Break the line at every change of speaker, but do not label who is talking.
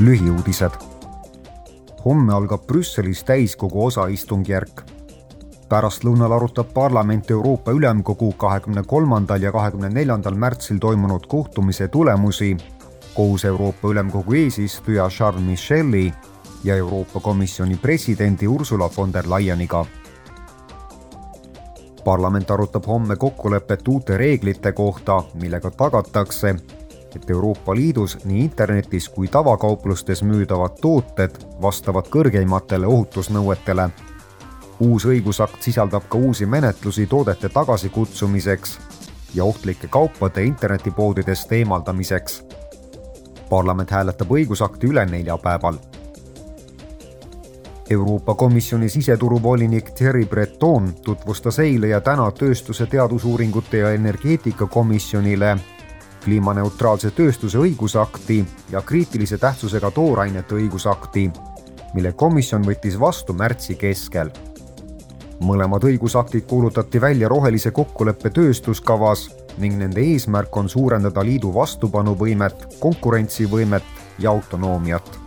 lühiuudised. homme algab Brüsselis täiskogu osaistungjärk. pärastlõunal arutab parlament Euroopa Ülemkogu kahekümne kolmandal ja kahekümne neljandal märtsil toimunud kohtumise tulemusi koos Euroopa Ülemkogu eesistuja Charles Micheli ja Euroopa Komisjoni presidendi Ursula von der Leyeniga. parlament arutab homme kokkulepet uute reeglite kohta, millega tagatakse, et Euroopa Liidus nii internetis kui tavakauplustes müüdavad tooted vastavad kõrgeimatele ohutusnõuetele. uus õigusakt sisaldab ka uusi menetlusi toodete tagasikutsumiseks ja ohtlike kaupade internetipoodidest eemaldamiseks. parlament hääletab õigusakti üle neljapäeval Euroopa Komisjoni siseturuvolinik Thierry Breton tutvustas eile ja täna tööstuse teadusuuringute ja energeetikakomisjonile kliimaneutraalse tööstuse õigusakti ja kriitilise tähtsusega toorainete õigusakti, mille komisjon võttis vastu märtsi keskel. mõlemad õigusaktid kuulutati välja rohelise kokkuleppe tööstuskavas ning nende eesmärk on suurendada liidu vastupanuvõimet, konkurentsivõimet ja autonoomiat